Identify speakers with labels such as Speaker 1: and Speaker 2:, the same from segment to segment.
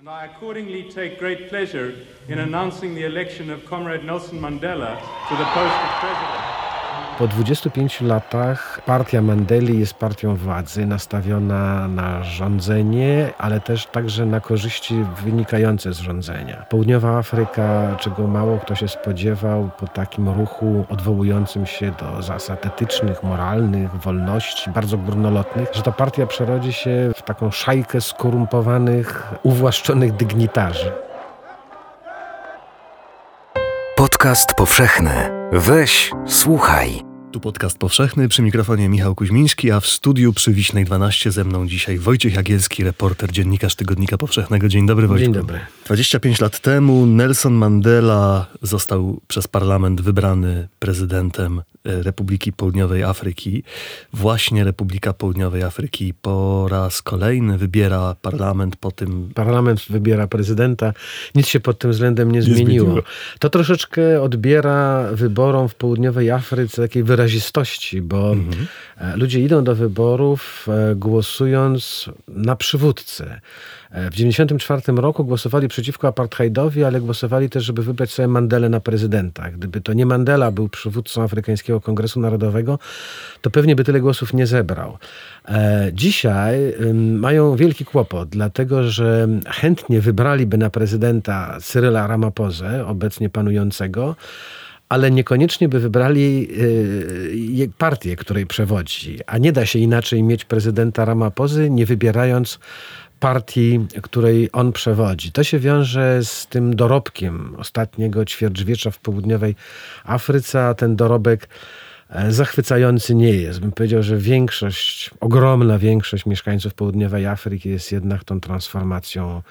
Speaker 1: And I accordingly take great pleasure in announcing the election of Comrade Nelson Mandela to the post of president.
Speaker 2: Po 25 latach partia Mandeli jest partią władzy nastawiona na rządzenie, ale też także na korzyści wynikające z rządzenia. Południowa Afryka, czego mało kto się spodziewał po takim ruchu odwołującym się do zasad etycznych, moralnych, wolności, bardzo górnolotnych, że ta partia przerodzi się w taką szajkę skorumpowanych, uwłaszczonych dygnitarzy.
Speaker 3: Podcast powszechny. Weź, słuchaj.
Speaker 4: Tu podcast powszechny, przy mikrofonie Michał Kuźmiński, a w studiu przy Wiśnej 12 ze mną dzisiaj Wojciech Jagielski, reporter, dziennikarz Tygodnika Powszechnego. Dzień dobry Wojciech.
Speaker 2: Dzień dobry.
Speaker 4: 25 lat temu Nelson Mandela został przez parlament wybrany prezydentem e, Republiki Południowej Afryki. Właśnie Republika Południowej Afryki po raz kolejny wybiera parlament po tym...
Speaker 2: Parlament wybiera prezydenta. Nic się pod tym względem nie, zmieniło.
Speaker 4: zmieniło.
Speaker 2: To troszeczkę odbiera wyborom w południowej Afryce takiej wyrazistości, bo e, ludzie idą do wyborów e, głosując na przywódcę. E, W 1994 roku głosowali przeciwko apartheidowi, ale głosowali też, żeby wybrać sobie Mandelę na prezydenta. Gdyby to nie Mandela był przywódcą Afrykańskiego Kongresu Narodowego, to pewnie by tyle głosów nie zebrał. Dzisiaj mają wielki kłopot, dlatego że chętnie wybraliby na prezydenta Cyryla Ramapozę, obecnie panującego, ale niekoniecznie by wybrali y, je- partię, której przewodzi. A nie da się inaczej mieć prezydenta Ramapozy, nie wybierając partii, której on przewodzi. To się wiąże z tym dorobkiem ostatniego ćwierćwiecza w południowej Afryce, a ten dorobek e, zachwycający nie jest. Bym powiedział, że większość, ogromna większość mieszkańców południowej Afryki jest jednak tą transformacją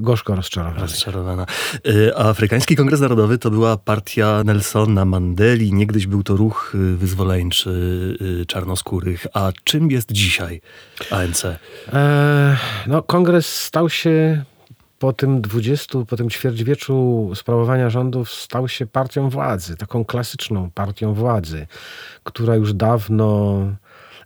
Speaker 2: gorzko rozczarowana.
Speaker 4: Rozczarowana. Y, A Afrykański Kongres Narodowy to była partia Nelsona Mandeli. Niegdyś był to ruch y, wyzwoleńczy czarnoskórych. A czym jest dzisiaj ANC?
Speaker 2: E, no, kongres stał się po tym 20, po tym ćwierćwieczu sprawowania rządów, stał się partią władzy, taką klasyczną partią władzy, która już dawno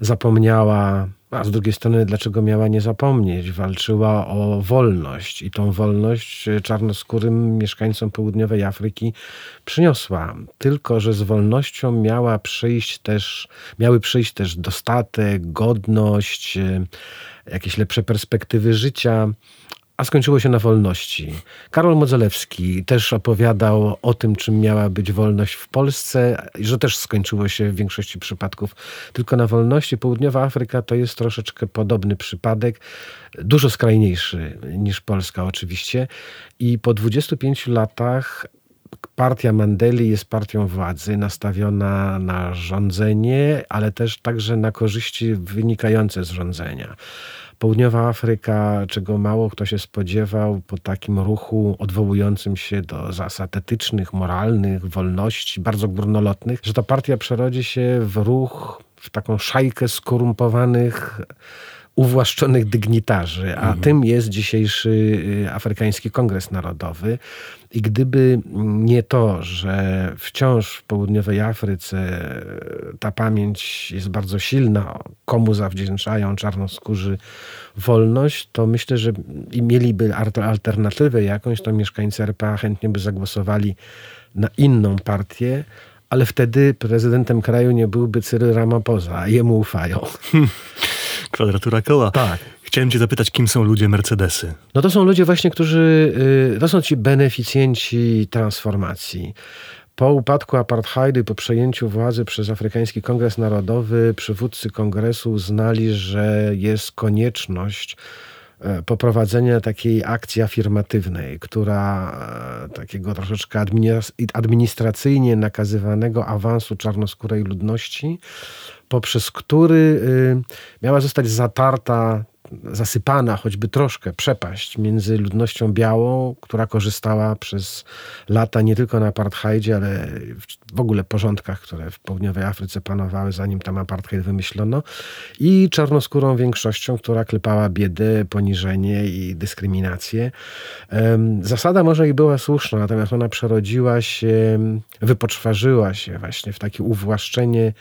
Speaker 2: zapomniała, a z drugiej strony, dlaczego miała nie zapomnieć? Walczyła o wolność i tą wolność e, czarnoskórym mieszkańcom południowej Afryki przyniosła. Tylko, że z wolnością miała przyjść też, miały przyjść też dostatek, godność, e, jakieś lepsze perspektywy życia, a skończyło się na wolności. Karol Modzelewski też opowiadał o tym, czym miała być wolność w Polsce, że też skończyło się w większości przypadków tylko na wolności. Południowa Afryka to jest troszeczkę podobny przypadek, dużo skrajniejszy niż Polska oczywiście. I po 25 latach partia Mandeli jest partią władzy nastawiona na rządzenie, ale też także na korzyści wynikające z rządzenia. Południowa Afryka, czego mało kto się spodziewał po takim ruchu odwołującym się do zasad etycznych, moralnych, wolności, bardzo górnolotnych, że ta partia przerodzi się w ruch, w taką szajkę skorumpowanych, uwłaszczonych dygnitarzy, a tym jest dzisiejszy y, Afrykański Kongres Narodowy. I gdyby nie to, że wciąż w południowej Afryce ta pamięć jest bardzo silna, komu zawdzięczają czarnoskórzy wolność, to myślę, że mieliby alternatywę jakąś, to mieszkańcy RPA chętnie by zagłosowali na inną partię, ale wtedy prezydentem kraju nie byłby Cyril Ramaphosa, a jemu ufają.
Speaker 4: Kwadratura koła.
Speaker 2: Tak.
Speaker 4: Chciałem cię zapytać, kim są ludzie Mercedesy?
Speaker 2: No to są ludzie właśnie, którzy, y, to są ci beneficjenci transformacji. Po upadku apartheidu i po przejęciu władzy przez Afrykański Kongres Narodowy, przywódcy kongresu uznali, że jest konieczność e, poprowadzenia takiej akcji afirmatywnej, która e, takiego troszeczkę adminis- administracyjnie nakazywanego awansu czarnoskórej ludności, poprzez który y, miała zostać zatarta zasypana choćby troszkę przepaść między ludnością białą, która korzystała przez lata nie tylko na apartheidzie, ale w ogóle porządkach, które w południowej Afryce panowały, zanim tam apartheid wymyślono, i czarnoskórą większością, która klepała biedę, poniżenie i dyskryminację. Zasada może i była słuszna, natomiast ona przerodziła się, wypoczwarzyła się właśnie w takie uwłaszczenie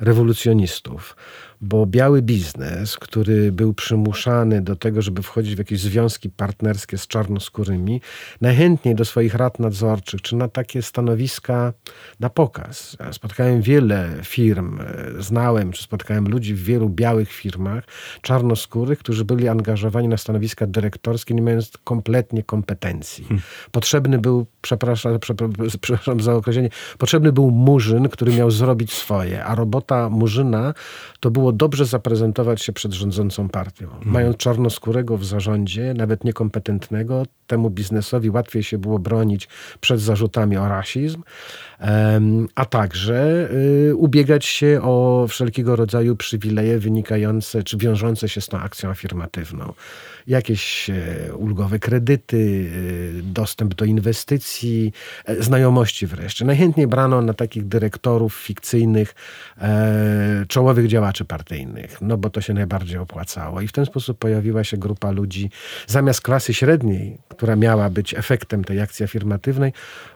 Speaker 2: rewolucjonistów bo biały biznes, który był przymuszany do tego, żeby wchodzić w jakieś związki partnerskie z czarnoskórymi, najchętniej do swoich rad nadzorczych, czy na takie stanowiska na pokaz. Spotkałem wiele firm, e, znałem, czy spotkałem ludzi w wielu białych firmach, czarnoskórych, którzy byli angażowani na stanowiska dyrektorskie, nie mając kompletnie kompetencji. Hmm. Potrzebny był, przepraszam, przepraszam za określenie, potrzebny był murzyn, który miał zrobić swoje, a robota murzyna to było dobrze zaprezentować się przed rządzącą partią. Hmm. Mając czarnoskórego w zarządzie, nawet niekompetentnego, temu biznesowi łatwiej się było bronić przed zarzutami o rasizm, a także y, ubiegać się o wszelkiego rodzaju przywileje wynikające czy wiążące się z tą akcją afirmatywną. Jakieś e, ulgowe kredyty, e, dostęp do inwestycji, e, znajomości wreszcie. Najchętniej brano na takich dyrektorów fikcyjnych, czołowych działaczy partyjnych, no bo to się najbardziej opłacało. I w ten sposób pojawiła się grupa ludzi, zamiast klasy średniej, która miała być efektem tej akcji afirmatywnej,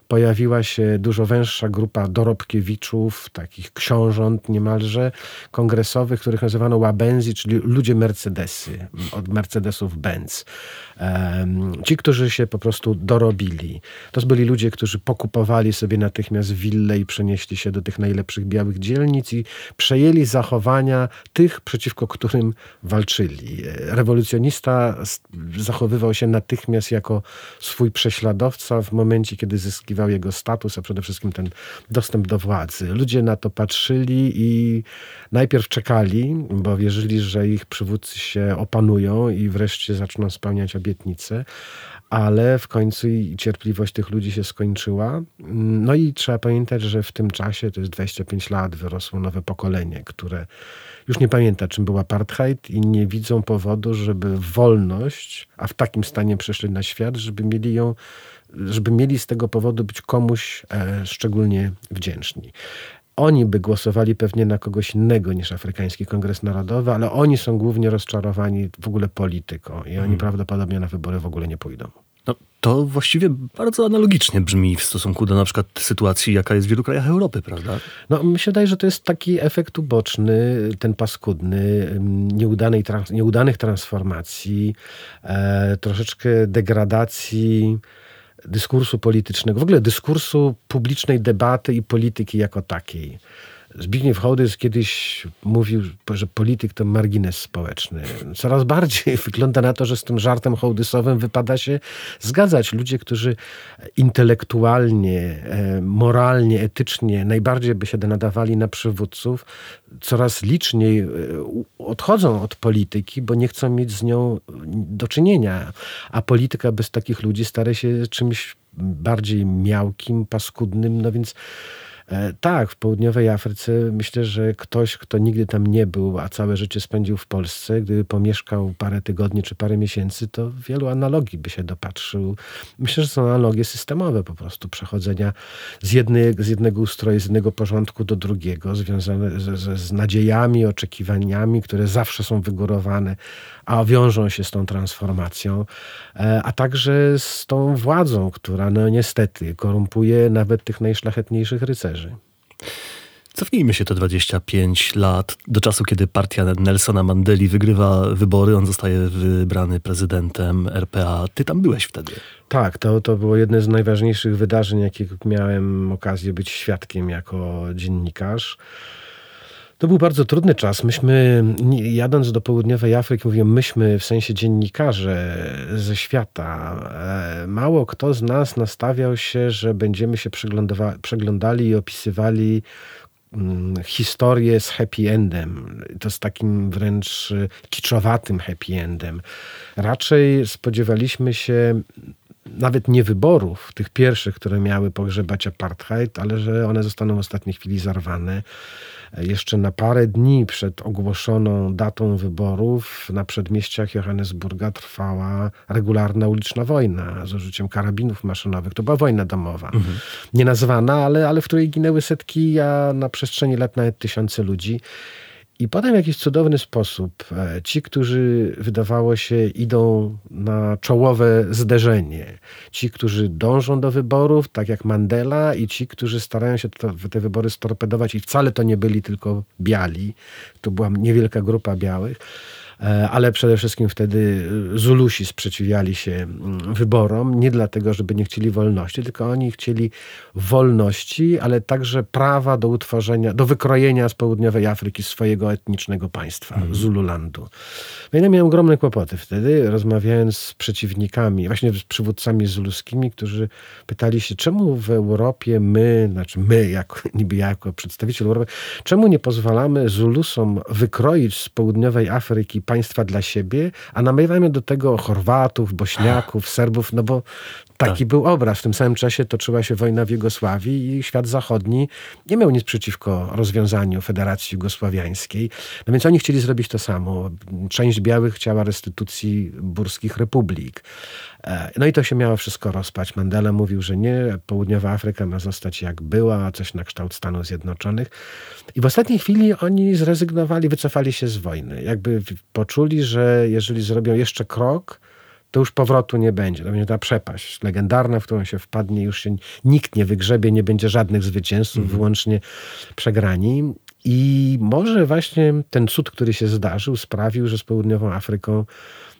Speaker 2: pojawiła się dużo węższa grupa dorobkiewiczów, takich książąt niemalże kongresowych, których nazywano łabenzi, czyli ludzie Mercedesy, od Mercedesów Benz. Ci, którzy się po prostu dorobili. To byli ludzie, którzy pokupowali sobie natychmiast willę i przenieśli się do tych najlepszych białych dzielnic i przejęli zachowania tych, przeciwko którym walczyli. Rewolucjonista zachowywał się natychmiast jako swój prześladowca w momencie, kiedy zyskiwał jego status, a przede wszystkim ten dostęp do władzy. Ludzie na to patrzyli i najpierw czekali, bo wierzyli, że ich przywódcy się opanują i wreszcie zaczną spełniać obietnice, ale w końcu cierpliwość tych ludzi się skończyła. No i trzeba pamiętać, że w tym czasie, to jest 25 lat, wyrosło nowe pokolenie, które już nie pamięta, czym był apartheid i nie widzą powodu, żeby wolność, a w takim stanie przeszli na świat, żeby mieli ją żeby mieli z tego powodu być komuś e, szczególnie wdzięczni. Oni by głosowali pewnie na kogoś innego niż Afrykański Kongres Narodowy, ale oni są głównie rozczarowani w ogóle polityką i oni hmm. prawdopodobnie na wybory w ogóle nie pójdą.
Speaker 4: No, to właściwie bardzo analogicznie brzmi w stosunku do na przykład sytuacji, jaka jest w wielu krajach Europy, prawda?
Speaker 2: No, mi się wydaje, że to jest taki efekt uboczny, ten paskudny, nieudanej, nieudanych transformacji, e, troszeczkę degradacji dyskursu politycznego, w ogóle dyskursu publicznej debaty i polityki jako takiej. Zbigniew Hołdys kiedyś mówił, że polityk to margines społeczny. Coraz bardziej wygląda na to, że z tym żartem hołdysowym wypada się zgadzać. Ludzie, którzy intelektualnie, e, moralnie, etycznie najbardziej by się nadawali na przywódców, coraz liczniej e, odchodzą od polityki, bo nie chcą mieć z nią do czynienia. A polityka bez takich ludzi stara się czymś bardziej miałkim, paskudnym, no więc tak, w południowej Afryce myślę, że ktoś, kto nigdy tam nie był, a całe życie spędził w Polsce, gdyby pomieszkał parę tygodni czy parę miesięcy, to wielu analogii by się dopatrzył. Myślę, że są analogie systemowe po prostu przechodzenia z, jednej, z jednego ustroju, z jednego porządku do drugiego, związane z, z, z nadziejami, oczekiwaniami, które zawsze są wygórowane, a wiążą się z tą transformacją, e, a także z tą władzą, która no niestety korumpuje nawet tych najszlachetniejszych rycerzy.
Speaker 4: Cofnijmy się te 25 lat do czasu, kiedy partia Nelsona Mandeli wygrywa wybory. On zostaje wybrany prezydentem RPA. Ty tam byłeś wtedy.
Speaker 2: Tak, to, to było jedno z najważniejszych wydarzeń, jakich miałem okazję być świadkiem jako dziennikarz. To był bardzo trudny czas. Myśmy, jadąc do południowej Afryki, mówię myśmy w sensie dziennikarze ze świata. E, mało kto z nas nastawiał się, że będziemy się przeglądali i opisywali mm, historię z happy endem. To z takim wręcz kiczowatym happy endem. Raczej spodziewaliśmy się nawet nie wyborów, tych pierwszych, które miały pogrzebać apartheid, ale że one zostaną w ostatniej chwili zarwane jeszcze na parę dni przed ogłoszoną datą wyborów na przedmieściach Johannesburga trwała regularna uliczna wojna z użyciem karabinów maszynowych. To była wojna domowa. Mhm. Nie nazwana, ale, ale w której ginęły setki, a na przestrzeni lat nawet tysiące ludzi. I potem w jakiś cudowny sposób e, ci, którzy wydawało się idą na czołowe zderzenie, ci, którzy dążą do wyborów, tak jak Mandela, i ci, którzy starają się to, te wybory storpedować, i wcale to nie byli tylko biali, to była niewielka grupa białych ale przede wszystkim wtedy Zulusi sprzeciwiali się mm, wyborom, nie dlatego, żeby nie chcieli wolności, tylko oni chcieli wolności, ale także prawa do utworzenia, do wykrojenia z południowej Afryki swojego etnicznego państwa, mm. Zululandu. No ja miałem ogromne kłopoty wtedy, rozmawiając z przeciwnikami, właśnie z przywódcami zuluskimi, którzy pytali się, czemu w Europie my, znaczy my, jako, niby jako przedstawiciel Europy, czemu nie pozwalamy Zulusom wykroić z południowej Afryki państwa dla siebie, a namawiamy do tego Chorwatów, Bośniaków, Serbów, no bo taki tak. był obraz. W tym samym czasie toczyła się wojna w Jugosławii i świat zachodni nie miał nic przeciwko rozwiązaniu Federacji Jugosławiańskiej. No więc oni chcieli zrobić to samo. Część białych chciała restytucji burskich republik. E, no i to się miało wszystko rozpać. Mandela mówił, że nie, południowa Afryka ma zostać jak była, coś na kształt Stanów Zjednoczonych. I w ostatniej chwili oni zrezygnowali, wycofali się z wojny. Jakby poczuli, że jeżeli zrobią jeszcze krok, to już powrotu nie będzie. To będzie ta przepaść legendarna, w którą się wpadnie, już się nikt nie wygrzebie, nie będzie żadnych zwycięzców, mhm. wyłącznie przegrani. I może właśnie ten cud, który się zdarzył, sprawił, że z południową Afryką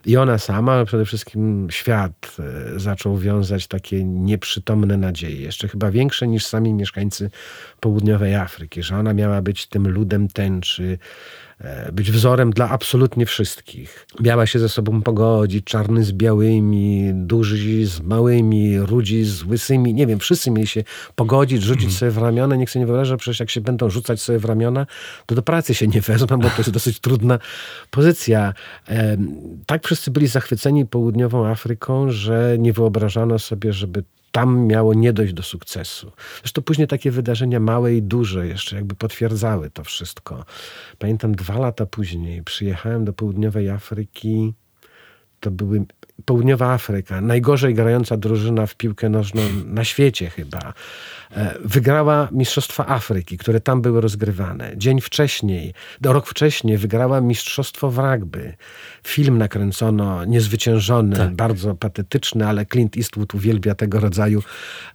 Speaker 2: i ona sama, ale przede wszystkim świat e, zaczął wiązać takie nieprzytomne nadzieje, jeszcze chyba większe niż sami mieszkańcy południowej Afryki, że ona miała być tym ludem tęczy, być wzorem dla absolutnie wszystkich. Miała się ze sobą pogodzić, czarny z białymi, duży z małymi, rudzi z łysymi, nie wiem, wszyscy mieli się pogodzić, rzucić mm. sobie w ramiona. Niech sobie nie wyobraża, przecież jak się będą rzucać sobie w ramiona, to do pracy się nie wezmą, bo to jest dosyć trudna pozycja. Tak wszyscy byli zachwyceni południową Afryką, że nie wyobrażano sobie, żeby tam miało nie dojść do sukcesu. Zresztą później takie wydarzenia małe i duże jeszcze jakby potwierdzały to wszystko. Pamiętam dwa lata później przyjechałem do południowej Afryki. To były Południowa Afryka, najgorzej grająca drużyna w piłkę nożną na świecie chyba. E, wygrała Mistrzostwa Afryki, które tam były rozgrywane. Dzień wcześniej, rok wcześniej wygrała Mistrzostwo w rugby. Film nakręcono, niezwyciężony, tak. bardzo patetyczny, ale Clint Eastwood uwielbia tego rodzaju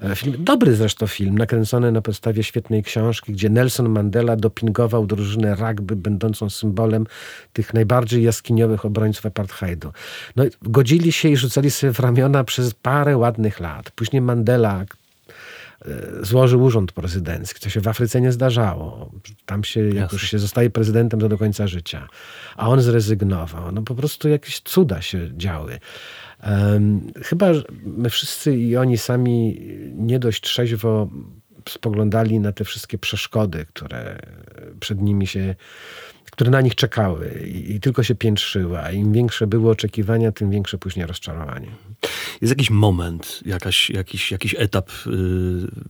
Speaker 2: e, film. Dobry zresztą film, nakręcony na podstawie świetnej książki, gdzie Nelson Mandela dopingował drużynę rugby, będącą symbolem tych najbardziej jaskiniowych obrońców apartheidu. No, godzili się i rzucali sobie w ramiona przez parę ładnych lat. Później Mandela, złożył urząd prezydencki, co się w Afryce nie zdarzało. Tam się, jak już się zostaje prezydentem, to do końca życia. A on zrezygnował. No po prostu jakieś cuda się działy. Um, chyba my wszyscy i oni sami nie dość trzeźwo spoglądali na te wszystkie przeszkody, które przed nimi się które na nich czekały i, i tylko się piętrzyły, a im większe były oczekiwania, tym większe później rozczarowanie.
Speaker 4: Jest jakiś moment, jakaś, jakiś, jakiś etap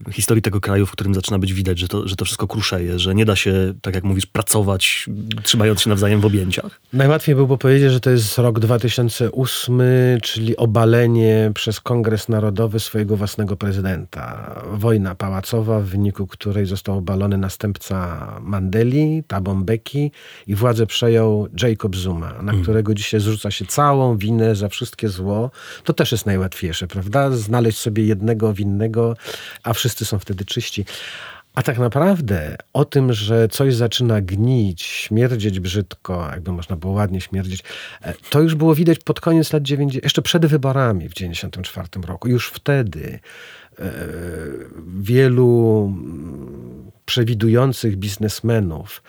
Speaker 4: y, historii tego kraju, w którym zaczyna być widać, że to, że to wszystko kruszeje, że nie da się, tak jak mówisz, pracować trzymając się nawzajem w objęciach?
Speaker 2: Najłatwiej byłoby powiedzieć, że to jest rok 2008, czyli obalenie przez Kongres Narodowy swojego własnego prezydenta. Wojna pałacowa, w wyniku której został obalony następca Mandeli, Thabo Mbeki, i władzę przejął Jacob Zuma, na hmm. którego dzisiaj zrzuca się całą winę za wszystkie zło. To też jest najłatwiejsze, prawda? Znaleźć sobie jednego winnego, a wszyscy są wtedy czyści. A tak naprawdę o tym, że coś zaczyna gnić, śmierdzieć brzydko, jakby można było ładnie śmierdzić, e, to już było widać pod koniec lat 90, jeszcze przed wyborami w 1994 roku. Już wtedy wielu mm, przewidujących biznesmenów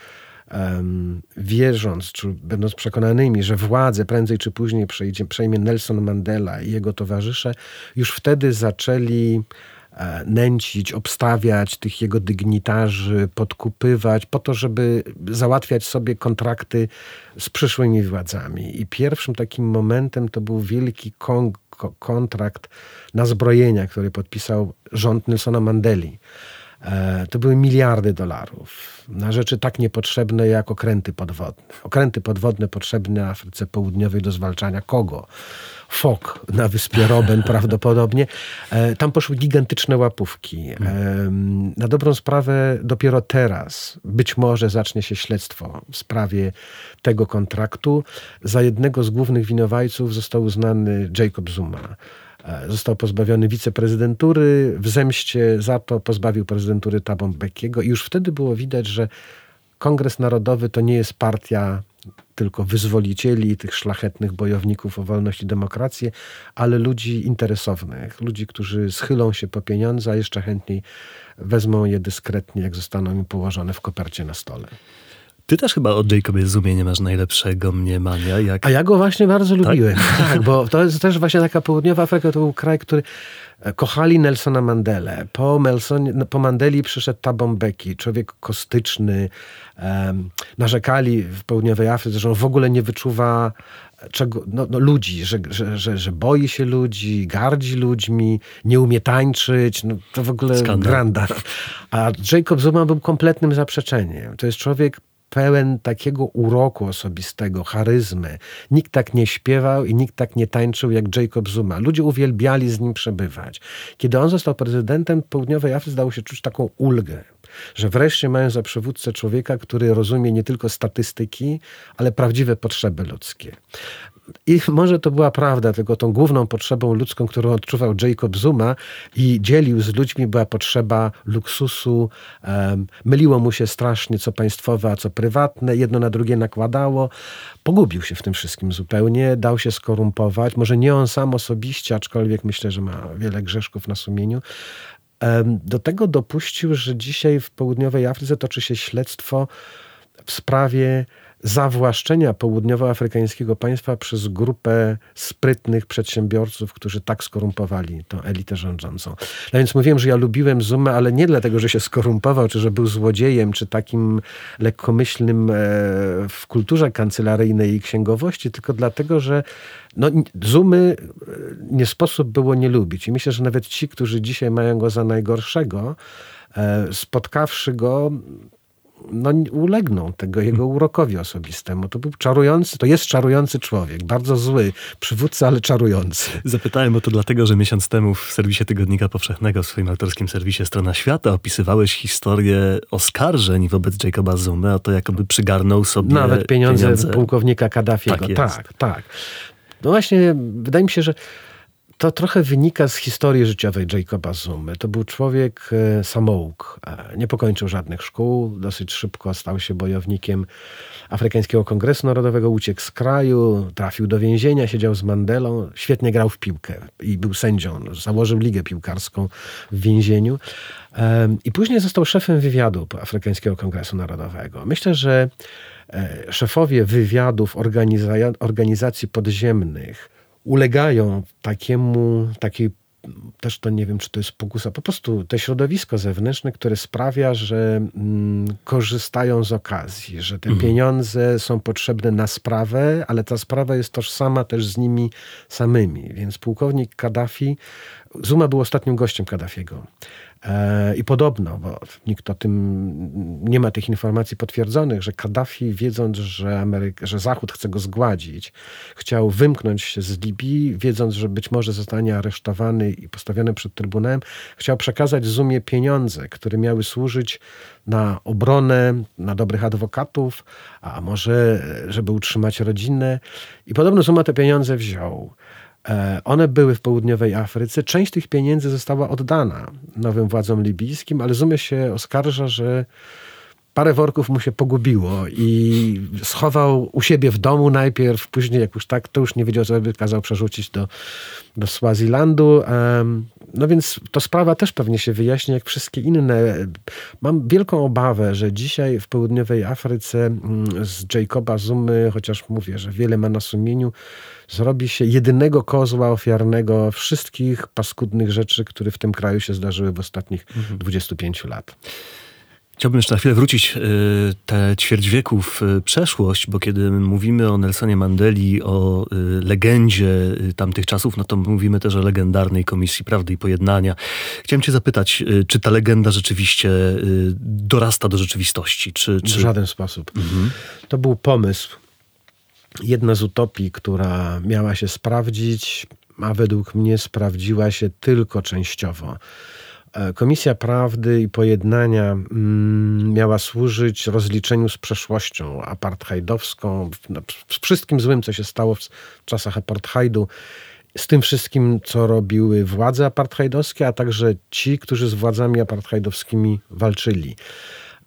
Speaker 2: wierząc, czy będąc przekonanymi, że władzę prędzej czy później przejdzie, przejmie Nelson Mandela i jego towarzysze, już wtedy zaczęli e, nęcić, obstawiać tych jego dygnitarzy, podkupywać, po to, żeby załatwiać sobie kontrakty z przyszłymi władzami. I pierwszym takim momentem to był wielki kon kontrakt na zbrojenia, który podpisał rząd Nelsona Mandeli E, to były miliardy dolarów na rzeczy tak niepotrzebne jak okręty podwodne. Okręty podwodne potrzebne Afryce Południowej do zwalczania kogo? Fok na wyspie Robben prawdopodobnie. E, tam poszły gigantyczne łapówki. E, na dobrą sprawę dopiero teraz być może zacznie się śledztwo w sprawie tego kontraktu. Za jednego z głównych winowajców został uznany Jacob Zuma. E, został pozbawiony wiceprezydentury, w zemście za to pozbawił prezydentury Thabo Mbekiego i już wtedy było widać, że Kongres Narodowy to nie jest partia tylko wyzwolicieli tych szlachetnych bojowników o wolność i demokrację, ale ludzi interesownych, ludzi, którzy schylą się po pieniądze, a jeszcze chętniej wezmą je dyskretnie, jak zostaną im położone w kopercie na stole.
Speaker 4: Ty też chyba o Jacobie Zumie nie masz najlepszego mniemania. Jak...
Speaker 2: A ja go właśnie bardzo tak? lubiłem. Tak, bo to jest też właśnie taka południowa Afryka, to był kraj, który e, kochali Nelsona Mandelę. Po, Nelson, no, po Mandeli przyszedł Thabo Mbeki, człowiek kostyczny. Um, narzekali w południowej Afryce, że on w ogóle nie wyczuwa czego, no, no ludzi, że, że, że, że, boi się ludzi, gardzi ludźmi, nie umie tańczyć. No, to w ogóle Skandal. granda. A Jacob Zuma był kompletnym zaprzeczeniem. To jest człowiek pełen takiego uroku osobistego, charyzmy. Nikt tak nie śpiewał i nikt tak nie tańczył jak Jacob Zuma. Ludzie uwielbiali z nim przebywać. Kiedy on został prezydentem, południowej Afryce dało się czuć taką ulgę że wreszcie mają za przywódcę człowieka, który rozumie nie tylko statystyki, ale prawdziwe potrzeby ludzkie. I może to była prawda, tylko tą główną potrzebą ludzką, którą odczuwał Jacob Zuma i dzielił z ludźmi, była potrzeba luksusu. Um, myliło mu się strasznie, co państwowe, a co prywatne. Jedno na drugie nakładało. Pogubił się w tym wszystkim zupełnie, dał się skorumpować. Może nie on sam osobiście, aczkolwiek myślę, że ma wiele grzeszków na sumieniu. Um, do tego dopuścił, że dzisiaj w południowej Afryce toczy się śledztwo w sprawie zawłaszczenia południowoafrykańskiego państwa przez grupę sprytnych przedsiębiorców, którzy tak skorumpowali tą elitę rządzącą. No więc mówiłem, że ja lubiłem Zumę, ale nie dlatego, że się skorumpował, czy że był złodziejem, czy takim lekkomyślnym e, w kulturze kancelaryjnej i księgowości, tylko dlatego, że no, Zumy e, nie sposób było nie lubić. I myślę, że nawet ci, którzy dzisiaj mają go za najgorszego, e, spotkawszy go, no, ulegną tego jego urokowi osobistemu. To był czarujący, to jest czarujący człowiek, bardzo zły przywódca, ale czarujący.
Speaker 4: Zapytałem o to dlatego, że miesiąc temu w serwisie Tygodnika Powszechnego, w swoim autorskim serwisie Strona Świata, opisywałeś historię oskarżeń wobec Jacoba Zumy, a to jakoby przygarnął sobie
Speaker 2: Nawet pieniądze, pieniądze. pułkownika Kaddafiego. Tak, tak, tak. No właśnie, wydaje mi się, że to trochę wynika z historii życiowej Jacoba Zumy. To był człowiek e, samouk. E, nie pokończył żadnych szkół, dosyć szybko stał się bojownikiem Afrykańskiego Kongresu Narodowego, uciekł z kraju, trafił do więzienia, siedział z Mandelą, świetnie grał w piłkę i był sędzią. Założył ligę piłkarską w więzieniu. E, I później został szefem wywiadu Afrykańskiego Kongresu Narodowego. Myślę, że szefowie wywiadów organizacji podziemnych ulegają takiemu, takiej też to nie wiem, czy to jest pokusa, po prostu to środowisko zewnętrzne, które sprawia, że mm, korzystają z okazji, że te mhm. pieniądze są potrzebne na sprawę, ale ta sprawa jest tożsama też z nimi samymi. Więc pułkownik Kaddafi, Zuma był ostatnim gościem Kaddafiego. E, I podobno, bo nikt o tym nie ma tych informacji potwierdzonych, że Kaddafi, wiedząc, że, Ameryk, że Zachód chce go zgładzić, chciał wymknąć się z Libii, wiedząc, że być może zostanie aresztowany i postawiony przed Trybunałem, chciał przekazać Zumie pieniądze, które miały służyć na obronę, na dobrych adwokatów, a może żeby utrzymać rodzinę. I podobno Zuma te pieniądze wziął. E, one były w południowej Afryce. Część tych pieniędzy została oddana nowym władzom libijskim, ale Zumie się oskarża, że parę worków mu się pogubiło i schował u siebie w domu najpierw, później jak już tak, to już nie wiedział, co by kazał przerzucić do, do Swazilandu. No więc to sprawa też pewnie się wyjaśni, jak wszystkie inne. Mam wielką obawę, że dzisiaj w południowej Afryce mm, z Jacoba Zumy, chociaż mówię, że wiele ma na sumieniu, zrobi się jedynego kozła ofiarnego wszystkich paskudnych rzeczy, które w tym kraju się zdarzyły w ostatnich mhm. 25 lat.
Speaker 4: Chciałbym jeszcze na chwilę wrócić y, te ćwierć wieku w przeszłość, bo kiedy mówimy o Nelsonie Mandeli, o y, legendzie y, tamtych czasów, no to mówimy też o legendarnej Komisji Prawdy i Pojednania. Chciałem cię zapytać, czy ta legenda rzeczywiście dorasta do rzeczywistości? Czy, czy...
Speaker 2: W żaden sposób. Mhm. To był pomysł, jedna z utopii, która miała się sprawdzić, a według mnie sprawdziła się tylko częściowo. E, Komisja Prawdy i Pojednania mm, miała służyć rozliczeniu z przeszłością apartheidowską, no, z wszystkim złym, co się stało w czasach apartheidu, z tym wszystkim, co robiły władze apartheidowskie, a także ci, którzy z władzami apartheidowskimi walczyli.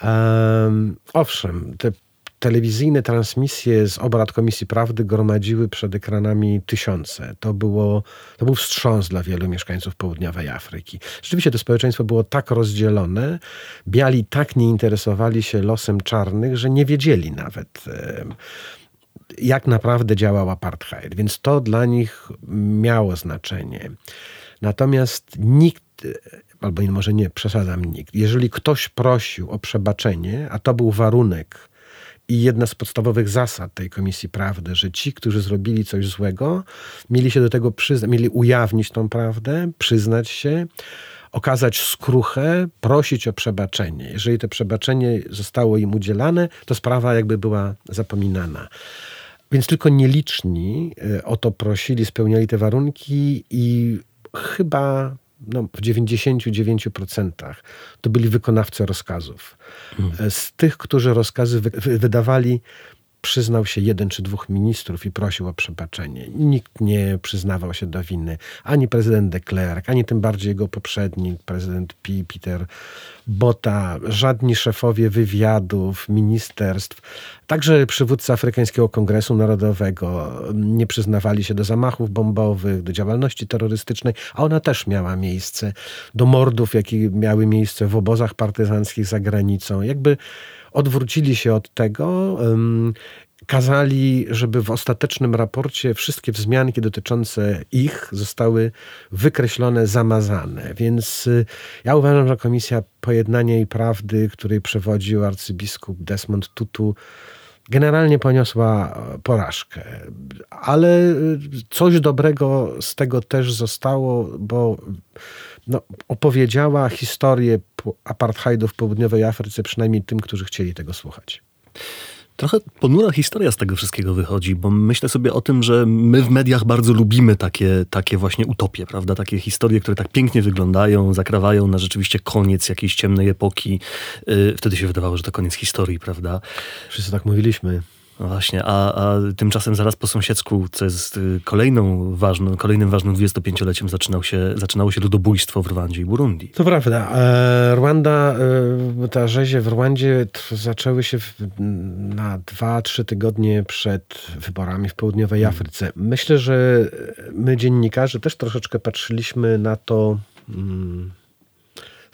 Speaker 2: Um, owszem, te telewizyjne transmisje z obrad Komisji Prawdy gromadziły przed ekranami tysiące. To, było, to był wstrząs dla wielu mieszkańców południowej Afryki. Rzeczywiście to społeczeństwo było tak rozdzielone, biali tak nie interesowali się losem czarnych, że nie wiedzieli nawet jak naprawdę działał apartheid, więc to dla nich miało znaczenie. Natomiast nikt, albo może nie, przesadzam nikt, jeżeli ktoś prosił o przebaczenie, a to był warunek i jedna z podstawowych zasad tej Komisji Prawdy, że ci, którzy zrobili coś złego, mieli się do tego przyznać, mieli ujawnić tą prawdę, przyznać się, okazać skruchę, prosić o przebaczenie. Jeżeli to przebaczenie zostało im udzielane, to sprawa jakby była zapominana. Więc tylko nieliczni e, o to prosili, spełniali te warunki i chyba no, w 99% to byli wykonawcy rozkazów. Mhm. Z tych, którzy rozkazy wy wydawali, przyznał się jeden czy dwóch ministrów i prosił o przebaczenie. Nikt nie przyznawał się do winy. Ani prezydent de Klerk, ani tym bardziej jego poprzednik, prezydent P. Peter Bota, żadni szefowie wywiadów, ministerstw, także przywódcy Afrykańskiego Kongresu Narodowego nie przyznawali się do zamachów bombowych, do działalności terrorystycznej, a ona też miała miejsce, do mordów, jakie miały miejsce w obozach partyzanckich za granicą. Jakby odwrócili się od tego, kazali, żeby w ostatecznym raporcie wszystkie wzmianki dotyczące ich zostały wykreślone, zamazane. Więc y, ja uważam, że Komisja Pojednania i Prawdy, której przewodził arcybiskup Desmond Tutu, generalnie poniosła porażkę. Ale y, coś dobrego z tego też zostało, bo no, opowiedziała historię apartheidu w południowej Afryce, przynajmniej tym, którzy chcieli tego słuchać.
Speaker 4: Trochę ponura historia z tego wszystkiego wychodzi, bo myślę sobie o tym, że my w mediach bardzo lubimy takie, takie właśnie utopie, prawda? Takie historie, które tak pięknie wyglądają, zakrawają na rzeczywiście koniec jakiejś ciemnej epoki. Y, wtedy się wydawało, że to koniec historii, prawda?
Speaker 2: Wszyscy tak mówiliśmy.
Speaker 4: No właśnie, a, a tymczasem zaraz po sąsiedzku, co jest y, kolejną ważną, kolejnym ważnym 25-leciem, zaczynał się, zaczynało się ludobójstwo w Rwandzie i Burundi.
Speaker 2: To prawda. E, Rwanda, e, ta rzezie w Rwandzie zaczęły się w, na dwa, trzy tygodnie przed wyborami w południowej hmm. Afryce. Myślę, że my dziennikarze też troszeczkę patrzyliśmy na to... Hmm,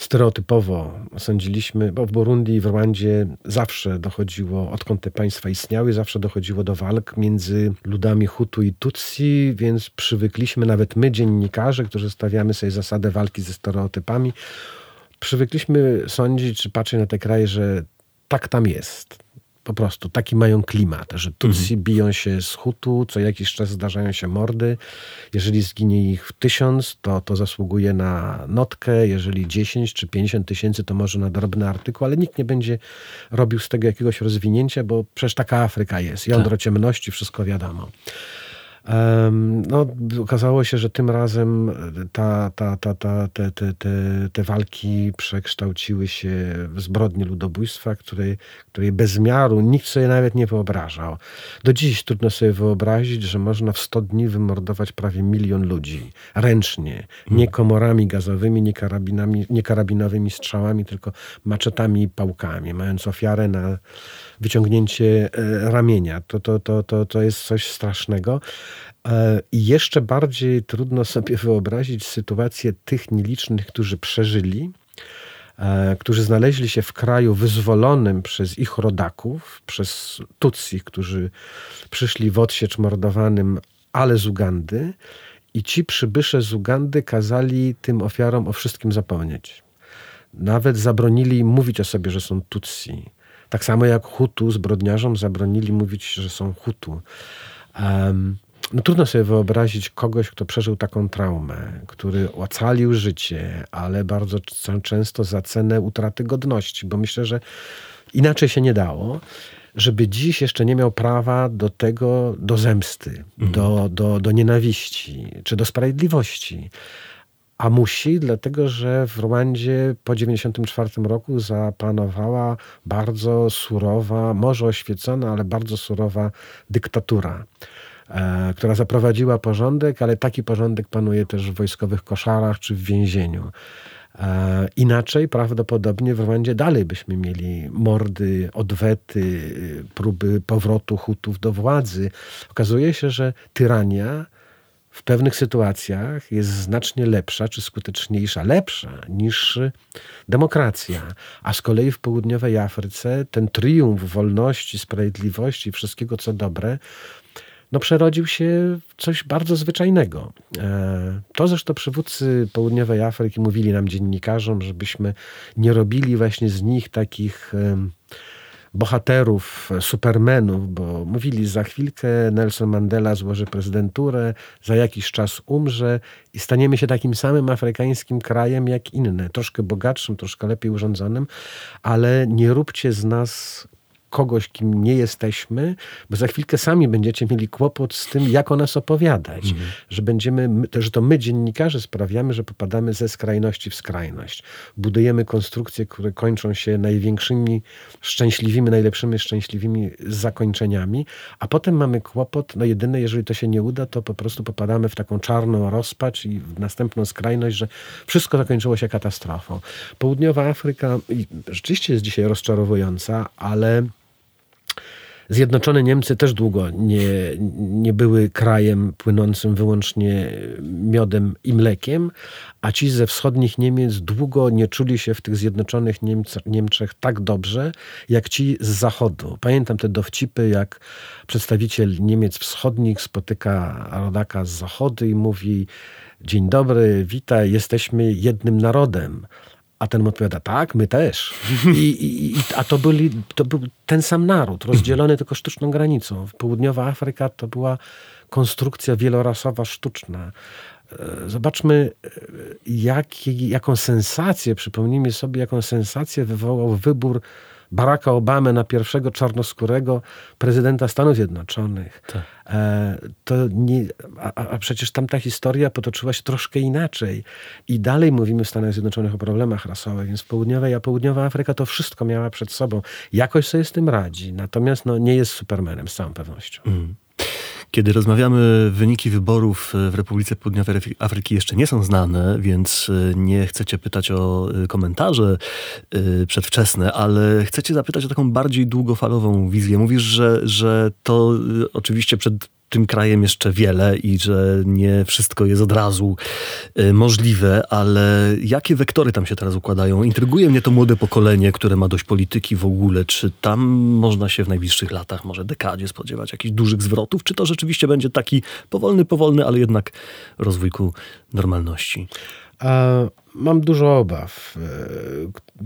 Speaker 2: stereotypowo sądziliśmy, bo w Burundi i w Rwandzie zawsze dochodziło, odkąd te państwa istniały, zawsze dochodziło do walk między ludami Hutu i Tutsi, więc przywykliśmy, nawet my dziennikarze, którzy stawiamy sobie zasadę walki ze stereotypami, przywykliśmy sądzić czy patrzeć na te kraje, że tak tam jest po prostu taki mają klimat, że Tutsi mhm. biją się z Hutu, co jakiś czas zdarzają się mordy. Jeżeli zginie ich tysiąc, to to zasługuje na notkę. Jeżeli 10 czy 50 tysięcy, to może na drobny artykuł, ale nikt nie będzie robił z tego jakiegoś rozwinięcia, bo przecież taka Afryka jest. Jądro tak. ciemności, wszystko wiadomo. No, okazało się, że tym razem ta, ta, ta, ta, te, te, te, te walki przekształciły się w zbrodnie ludobójstwa, której, której bez miaru nikt sobie nawet nie wyobrażał. Do dziś trudno sobie wyobrazić, że można w 100 dni wymordować prawie milion ludzi ręcznie, nie komorami gazowymi, nie, karabinami, nie karabinowymi strzałami, tylko maczetami i pałkami, mając ofiarę na wyciągnięcie e, ramienia. To, to, to, to, to jest coś strasznego. E, I jeszcze bardziej trudno sobie wyobrazić sytuację tych nielicznych, którzy przeżyli, e, którzy znaleźli się w kraju wyzwolonym przez ich rodaków, przez Tutsi, którzy przyszli w odsiecz mordowanym, ale z Ugandy. I ci przybysze z Ugandy kazali tym ofiarom o wszystkim zapomnieć Nawet zabronili im mówić o sobie, że są Tutsi. Tak samo jak Hutu zbrodniarzom zabronili mówić, że są Hutu. Um, no trudno sobie wyobrazić kogoś, kto przeżył taką traumę, który ocalił życie, ale bardzo często za cenę utraty godności, bo myślę, że inaczej się nie dało żeby dziś jeszcze nie miał prawa do tego, do zemsty, mhm. do, do, do nienawiści czy do sprawiedliwości. A musi, dlatego że w Rwandzie po 1994 roku zapanowała bardzo surowa, może oświecona, ale bardzo surowa dyktatura, która zaprowadziła porządek, ale taki porządek panuje też w wojskowych koszarach czy w więzieniu. E, inaczej prawdopodobnie w Rwandzie dalej byśmy mieli mordy, odwety, próby powrotu Hutów do władzy. Okazuje się, że tyrania w pewnych sytuacjach jest znacznie lepsza czy skuteczniejsza, lepsza niż demokracja. A z kolei w południowej Afryce ten triumf wolności, sprawiedliwości, wszystkiego co dobre, no przerodził się w coś bardzo zwyczajnego. E, to zresztą przywódcy południowej Afryki mówili nam dziennikarzom, żebyśmy nie robili właśnie z nich takich bohaterów, supermenów, bo mówili, za chwilkę Nelson Mandela złoży prezydenturę, za jakiś czas umrze i staniemy się takim samym afrykańskim krajem jak inne, troszkę bogatszym, troszkę lepiej urządzonym, ale nie róbcie z nas kogoś, kim nie jesteśmy, bo za chwilkę sami będziecie mieli kłopot z tym, jak o nas opowiadać. Mhm. Że będziemy, że to my dziennikarze sprawiamy, że popadamy ze skrajności w skrajność. Budujemy konstrukcje, które kończą się największymi, szczęśliwymi, najlepszymi, szczęśliwymi zakończeniami, a potem mamy kłopot, no jedyne, jeżeli to się nie uda, to po prostu popadamy w taką czarną rozpacz i w następną skrajność, że wszystko zakończyło się katastrofą. Południowa Afryka rzeczywiście jest dzisiaj rozczarowująca, ale Zjednoczone Niemcy też długo nie, nie były krajem płynącym wyłącznie miodem i mlekiem, a ci ze wschodnich Niemiec długo nie czuli się w tych Zjednoczonych Niemc Niemczech tak dobrze, jak ci z zachodu. Pamiętam te dowcipy, jak przedstawiciel Niemiec wschodnich spotyka rodaka z zachodu i mówi dzień dobry, witaj, jesteśmy jednym narodem. A ten mu odpowiada, tak, my też. I, i, a to, byli, to był ten sam naród, rozdzielony tylko sztuczną granicą. Południowa Afryka to była konstrukcja wielorasowa, sztuczna. E, zobaczmy, e, jak, jaką sensację, przypomnijmy sobie, jaką sensację wywołał wybór Baracka Obamy na pierwszego czarnoskórego prezydenta Stanów Zjednoczonych. Tak. E, to nie, a, a, przecież tamta historia potoczyła się troszkę inaczej. I dalej mówimy w Stanach Zjednoczonych o problemach rasowych, więc południowa, a południowa Afryka to wszystko miała przed sobą. Jakoś sobie z tym radzi. Natomiast no, nie jest supermenem z całą pewnością. Mm.
Speaker 4: Kiedy rozmawiamy, wyniki wyborów w Republice Południowej Afryki jeszcze nie są znane, więc e, nie chcecie pytać o e, komentarze e, przedwczesne, ale chcecie zapytać o taką bardziej długofalową wizję. Mówisz, że, że to oczywiście przed tym krajem jeszcze wiele i że nie wszystko jest od razu y, możliwe, ale jakie wektory tam się teraz układają? Intryguje mnie to młode pokolenie, które ma dość polityki w ogóle. Czy tam można się w najbliższych latach, może dekadzie spodziewać jakichś dużych zwrotów? Czy to rzeczywiście będzie taki powolny, powolny, ale jednak rozwój ku normalności?
Speaker 2: Mam dużo obaw e,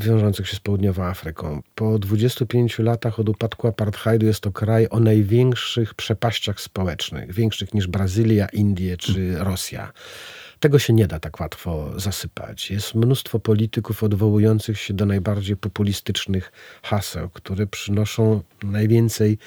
Speaker 2: wiążących się z południową Afryką. Po 25 latach od upadku apartheidu jest to kraj o największych przepaściach społecznych, większych niż Brazylia, Indie czy Rosja. Tego się nie da tak łatwo zasypać. Jest mnóstwo polityków odwołujących się do najbardziej populistycznych haseł, które przynoszą najwięcej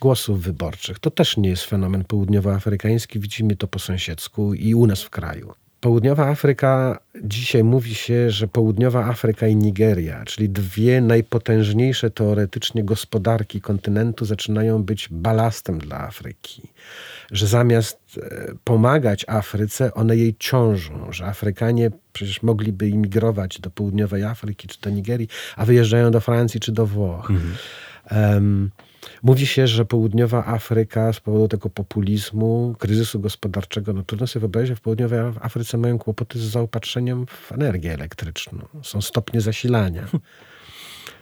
Speaker 2: głosów wyborczych. To też nie jest fenomen południowoafrykański, widzimy to po sąsiedzku i u nas w kraju. Południowa Afryka, dzisiaj mówi się, że Południowa Afryka i Nigeria, czyli dwie najpotężniejsze teoretycznie gospodarki kontynentu, zaczynają być balastem dla Afryki. Że zamiast e, pomagać Afryce, one jej ciążą, że Afrykanie przecież mogliby imigrować do Południowej Afryki czy do Nigerii, a wyjeżdżają do Francji czy do Włoch. Mhm. Um, Mówi się, że południowa Afryka z powodu tego populizmu, kryzysu gospodarczego, no trudno sobie wyobrazić, że w południowej Afryce mają kłopoty z zaopatrzeniem w energię elektryczną. Są stopnie zasilania.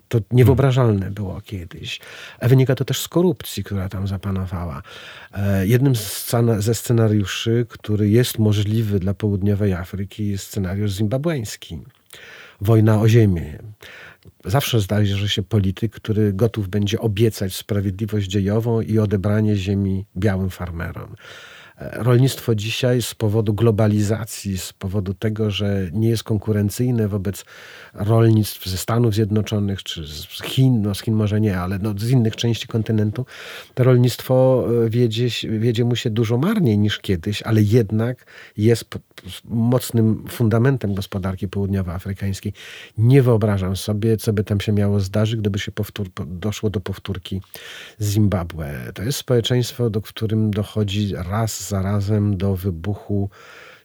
Speaker 2: To niewyobrażalne było kiedyś. A wynika to też z korupcji, która tam zapanowała. E, jednym ze scenariuszy, który jest możliwy dla południowej Afryki, jest scenariusz zimbabweński wojna o ziemię. Zawsze zdarzy się polityk, który gotów będzie obiecać sprawiedliwość dziejową i odebranie ziemi białym farmerom. Rolnictwo dzisiaj z powodu globalizacji, z powodu tego, że nie jest konkurencyjne wobec rolnictw ze Stanów Zjednoczonych czy z Chin, no z Chin może nie, ale no z innych części kontynentu, to rolnictwo e, wiedzie, wiedzie mu się dużo marniej niż kiedyś, ale jednak jest mocnym fundamentem gospodarki południowoafrykańskiej. Nie wyobrażam sobie, co by tam się miało zdarzyć, gdyby się powtór, doszło do powtórki Zimbabwe. To jest społeczeństwo, do którym dochodzi raz zarazem do wybuchu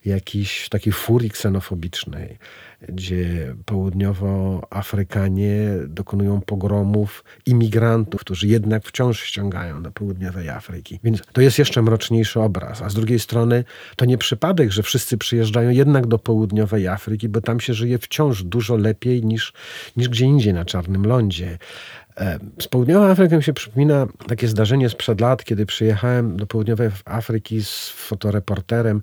Speaker 2: jakiejś takiej furii ksenofobicznej, gdzie południowoafrykanie dokonują pogromów imigrantów, którzy jednak wciąż ściągają do południowej Afryki. Więc to jest jeszcze mroczniejszy obraz. A z drugiej strony to nie przypadek, że wszyscy przyjeżdżają jednak do południowej Afryki, bo tam się żyje wciąż dużo lepiej niż, niż gdzie indziej na Czarnym Lądzie. E, z południowej Afryki mi się przypomina takie zdarzenie sprzed lat, kiedy przyjechałem do południowej Afryki z fotoreporterem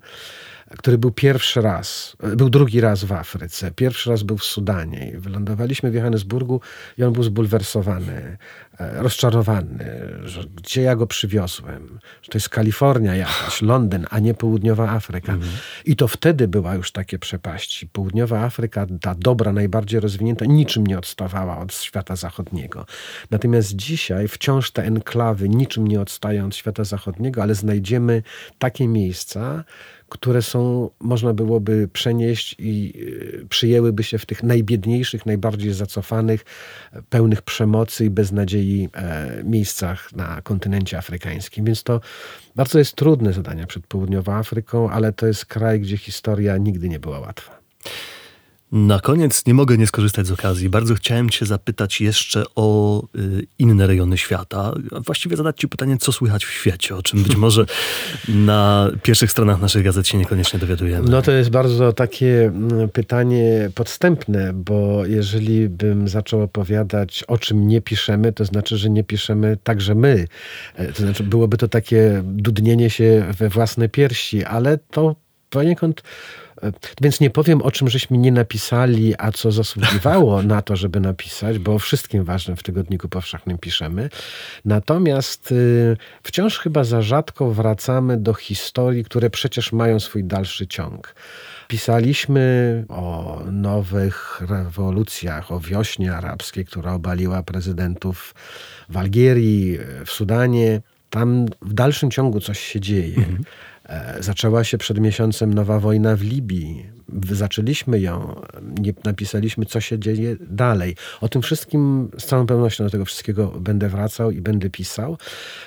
Speaker 2: który był pierwszy raz, był drugi raz w Afryce. Pierwszy raz był w Sudanie. Wylądowaliśmy w Johannesburgu i on był zbulwersowany, e, rozczarowany, że gdzie ja go przywiozłem, że to jest Kalifornia jakaś, Londyn, a nie południowa Afryka. Mhm. I to wtedy była już takie przepaści. Południowa Afryka, ta dobra, najbardziej rozwinięta, niczym nie odstawała od świata zachodniego. Natomiast dzisiaj wciąż te enklawy niczym nie odstają od świata zachodniego, ale znajdziemy takie miejsca, które są, można byłoby przenieść i y, przyjęłyby się w tych najbiedniejszych, najbardziej zacofanych, pełnych przemocy i beznadziei e, miejscach na kontynencie afrykańskim. Więc to bardzo jest trudne zadanie przed Południową Afryką, ale to jest kraj, gdzie historia nigdy nie była łatwa.
Speaker 4: Na koniec nie mogę nie skorzystać z okazji. Bardzo chciałem Cię zapytać jeszcze o y, inne rejony świata. Właściwie zadać Ci pytanie, co słychać w świecie, o czym być może na pierwszych stronach naszych gazet się niekoniecznie dowiadujemy.
Speaker 2: No to jest bardzo takie mm, pytanie podstępne, bo jeżeli bym zaczął opowiadać, o czym nie piszemy, to znaczy, że nie piszemy także my. E, to znaczy, byłoby to takie dudnienie się we własne piersi, ale to poniekąd więc nie powiem o czym żeśmy nie napisali, a co zasługiwało na to, żeby napisać, bo o wszystkim ważnym w Tygodniku Powszechnym piszemy. Natomiast y, wciąż chyba za rzadko wracamy do historii, które przecież mają swój dalszy ciąg. Pisaliśmy o nowych rewolucjach, o wiośnie arabskiej, która obaliła prezydentów w Algierii, w Sudanie. Tam w dalszym ciągu coś się dzieje. Mhm. E, zaczęła się przed miesiącem nowa wojna w Libii. Zaczęliśmy ją, nie napisaliśmy, co się dzieje dalej. O tym wszystkim z całą pewnością do tego wszystkiego będę wracał i będę pisał.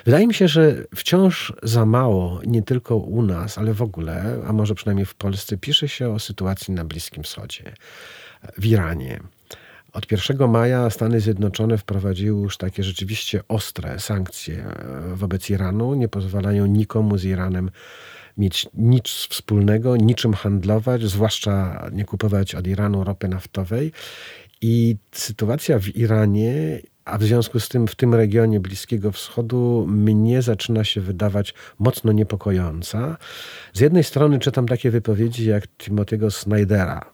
Speaker 2: Wydaje mi się, że wciąż za mało, nie tylko u nas, ale w ogóle, a może przynajmniej w Polsce, pisze się o sytuacji na Bliskim Wschodzie, w Iranie. Od 1 maja Stany Zjednoczone wprowadziły już takie rzeczywiście ostre sankcje e, wobec Iranu. Nie pozwalają nikomu z Iranem mieć nic wspólnego, niczym handlować, zwłaszcza nie kupować od Iranu ropy naftowej. I sytuacja w Iranie a w związku z tym w tym regionie Bliskiego Wschodu mnie zaczyna się wydawać mocno niepokojąca. Z jednej strony czytam takie wypowiedzi jak Timothy'ego Snydera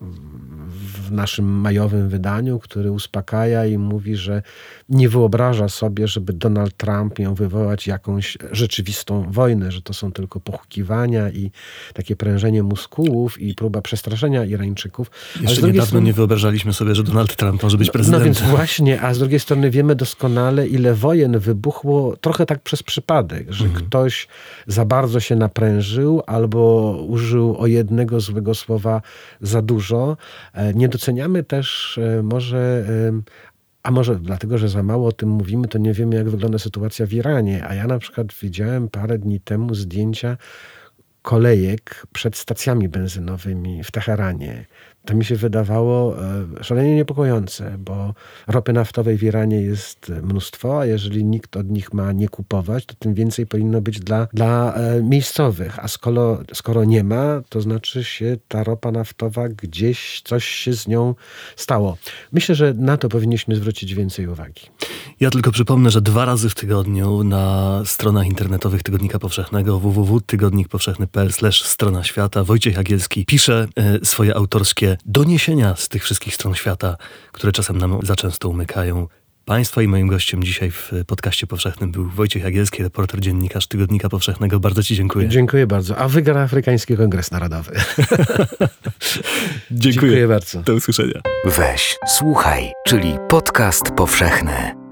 Speaker 2: w naszym majowym wydaniu, który uspokaja i mówi, że nie wyobraża sobie, żeby Donald Trump miał wywołać jakąś rzeczywistą wojnę, że to są tylko pochukiwania i takie prężenie muskułów i próba przestraszenia Irańczyków.
Speaker 4: Jeszcze niedawno strony... nie wyobrażaliśmy sobie, że Donald Trump może być prezydentem.
Speaker 2: No, no więc właśnie, a z drugiej strony wiemy doskonale, ile wojen wybuchło trochę tak przez przypadek, że mhm. ktoś za bardzo się naprężył albo użył o jednego złego słowa za dużo. E, nie doceniamy też e, może a może dlatego, że za mało o tym mówimy, to nie wiemy, jak wygląda sytuacja w Iranie. A ja na przykład widziałem parę dni temu zdjęcia kolejek przed stacjami benzynowymi w Teheranie to mi się wydawało e, szalenie niepokojące, bo ropy naftowej w Iranie jest mnóstwo, a jeżeli nikt od nich ma nie kupować, to tym więcej powinno być dla, dla e, miejscowych. A skoro, skoro nie ma, to znaczy się ta ropa naftowa gdzieś coś się z nią stało. Myślę, że na to powinniśmy zwrócić więcej uwagi.
Speaker 4: Ja tylko przypomnę, że dwa razy w tygodniu na stronach internetowych Tygodnika Powszechnego www.tygodnikpowszechny.pl strona świata Wojciech Jagielski pisze e, swoje autorskie doniesienia z tych wszystkich stron świata, które czasem nam za często umykają. Państwa i moim gościem dzisiaj w podcaście powszechnym był Wojciech Jagielski, reporter, dziennikarz Tygodnika Powszechnego. Bardzo Ci dziękuję.
Speaker 2: Dziękuję bardzo. A wygra Afrykański Kongres Narodowy.
Speaker 4: Dziękuję.
Speaker 2: Dziękuję bardzo.
Speaker 4: Do usłyszenia.
Speaker 3: Weź, słuchaj, czyli podcast powszechny.